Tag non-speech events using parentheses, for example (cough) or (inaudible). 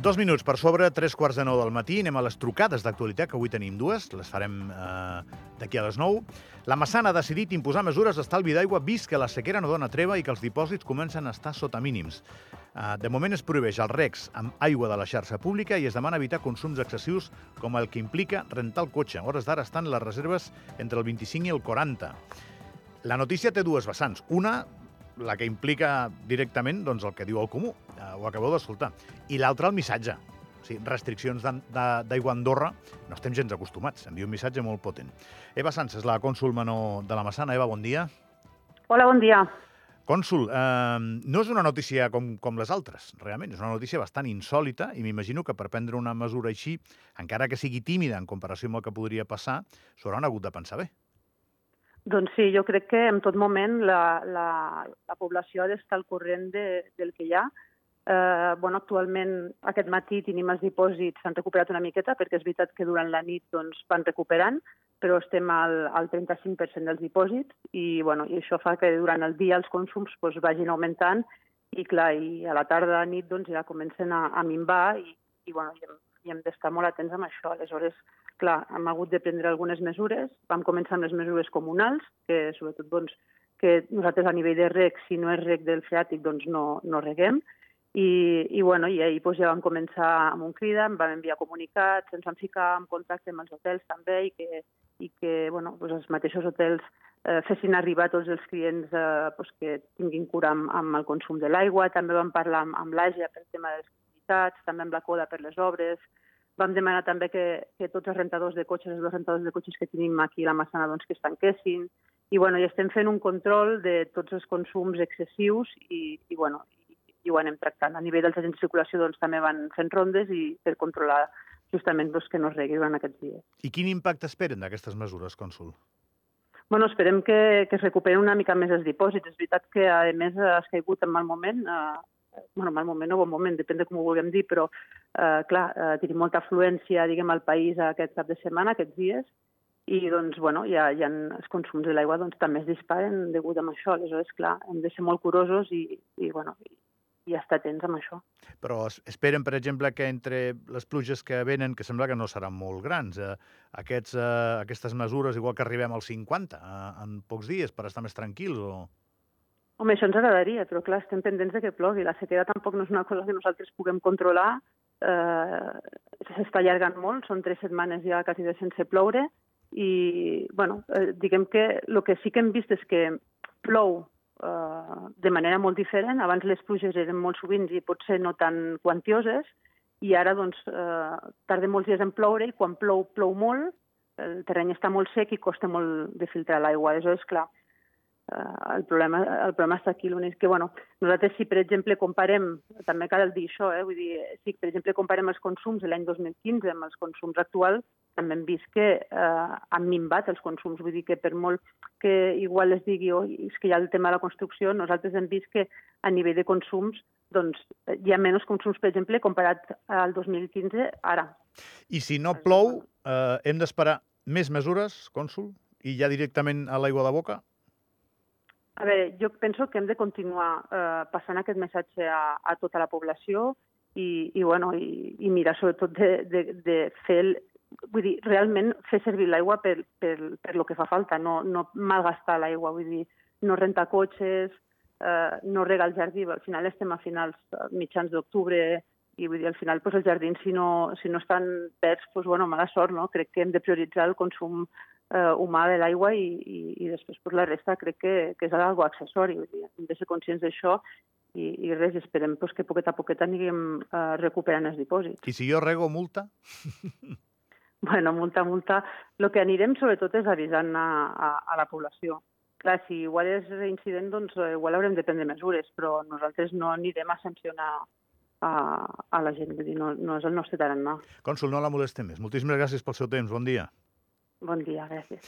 Dos minuts per sobre, tres quarts de nou del matí. Anem a les trucades d'actualitat, que avui tenim dues. Les farem eh, d'aquí a les nou. La Massana ha decidit imposar mesures d'estalvi d'aigua vist que la sequera no dona treva i que els dipòsits comencen a estar sota mínims. Eh, de moment es prohibeix el recs amb aigua de la xarxa pública i es demana evitar consums excessius com el que implica rentar el cotxe. A hores d'ara estan les reserves entre el 25 i el 40. La notícia té dues vessants. Una, la que implica directament doncs, el que diu el comú, eh, ho acabeu d'escoltar, i l'altra el missatge. O sigui, restriccions d'aigua a Andorra, no estem gens acostumats, envia un missatge molt potent. Eva Sanz és la cònsul menor de la Massana. Eva, bon dia. Hola, bon dia. Cònsul, eh, no és una notícia com, com les altres, realment. És una notícia bastant insòlita i m'imagino que per prendre una mesura així, encara que sigui tímida en comparació amb el que podria passar, s'ho hauran hagut de pensar bé. Doncs sí, jo crec que en tot moment la, la, la població ha d'estar al corrent de, del que hi ha. Eh, bueno, actualment aquest matí tenim els dipòsits, s'han recuperat una miqueta perquè és veritat que durant la nit doncs, van recuperant, però estem al, al 35% dels dipòsits i, bueno, i això fa que durant el dia els consums doncs, vagin augmentant i, clar, i a la tarda, a nit, doncs, ja comencen a, a minvar i, i, bueno, i hem, hem d'estar molt atents amb això. Aleshores, clar, hem hagut de prendre algunes mesures. Vam començar amb les mesures comunals, que sobretot doncs, que nosaltres a nivell de rec, si no és rec del freàtic, doncs no, no reguem. I, i, bueno, i ahir doncs, ja vam començar amb un crida, em vam enviar comunicats, ens vam ficar en contacte amb els hotels també i que, i que bueno, doncs els mateixos hotels eh, fessin arribar tots els clients eh, doncs que tinguin cura amb, amb el consum de l'aigua. També vam parlar amb, amb l'AGE pel tema de les activitats, també amb la coda per les obres, Vam demanar també que, que tots els rentadors de cotxes, els dos rentadors de cotxes que tenim aquí a la Massana, doncs, que es tanquessin. I, bueno, i estem fent un control de tots els consums excessius i, i, bueno, i, ho anem tractant. A nivell dels agents de circulació doncs, també van fent rondes i per controlar justament doncs, que no es regui durant aquests dies. I quin impacte esperen d'aquestes mesures, cònsul? Bueno, esperem que, que es recuperen una mica més els dipòsits. És veritat que, a més, has caigut en mal moment. Eh, bueno, mal moment o bon moment, depèn de com ho vulguem dir, però, eh, clar, eh, tenim molta afluència, diguem, al país aquest cap de setmana, aquests dies, i, doncs, bueno, ja, ja els consums de l'aigua doncs, també es disparen degut a això. Aleshores, clar, hem de ser molt curosos i, i bueno, i estar atents amb això. Però esperen, per exemple, que entre les pluges que venen, que sembla que no seran molt grans, eh, aquests, eh, aquestes mesures, igual que arribem als 50 eh, en pocs dies, per estar més tranquils o... Home, això ens agradaria, però clar, estem pendents de que plogui. La sequera tampoc no és una cosa que nosaltres puguem controlar. Eh, S'està allargant molt, són tres setmanes ja quasi de sense ploure, i, bueno, eh, diguem que el que sí que hem vist és que plou eh, de manera molt diferent. Abans les pluges eren molt sovint i potser no tan quantioses, i ara doncs, eh, tarda molts dies en ploure i quan plou, plou molt, el terreny està molt sec i costa molt de filtrar l'aigua. Aleshores, clar, Uh, el, problema, el problema està aquí, l'únic que, bueno, nosaltres si, per exemple, comparem, també cal dir això, eh, vull dir, si, per exemple, comparem els consums de l'any 2015 amb els consums actuals, també hem vist que eh, han minvat els consums, vull dir que per molt que igual es digui, oh, és que hi ha el tema de la construcció, nosaltres hem vist que a nivell de consums doncs, hi ha menys consums, per exemple, comparat al 2015 ara. I si no plou, eh, hem d'esperar més mesures, cònsul, i ja directament a l'aigua de boca? A veure, jo penso que hem de continuar eh, passant aquest missatge a, a tota la població i, i, bueno, i, i mirar sobretot de, de, de fer el, vull dir, realment fer servir l'aigua per, per, per lo que fa falta, no, no malgastar l'aigua, vull dir, no rentar cotxes, eh, no regar el jardí, al final estem a finals, mitjans d'octubre, i vull dir, al final pues, els jardins, si no, si no estan verds, pues, bueno, mala sort, no? Crec que hem de prioritzar el consum eh, humà de l'aigua i, i, i després pues, la resta crec que, que és algo accessori. Vull dir, hem de ser conscients d'això i, i res, esperem pues, que poquet a poquet anirem eh, recuperant els dipòsits. I si jo rego multa? (laughs) bueno, multa, multa. El que anirem sobretot és avisant a, a, a la població. Clar, si igual és incident, doncs eh, igual haurem de prendre mesures, però nosaltres no anirem a sancionar a, a la gent, dir, no, no és el nostre tarannà. Cònsul, no la molestem més. Moltíssimes gràcies pel seu temps. Bon dia. Bon dia, gràcies.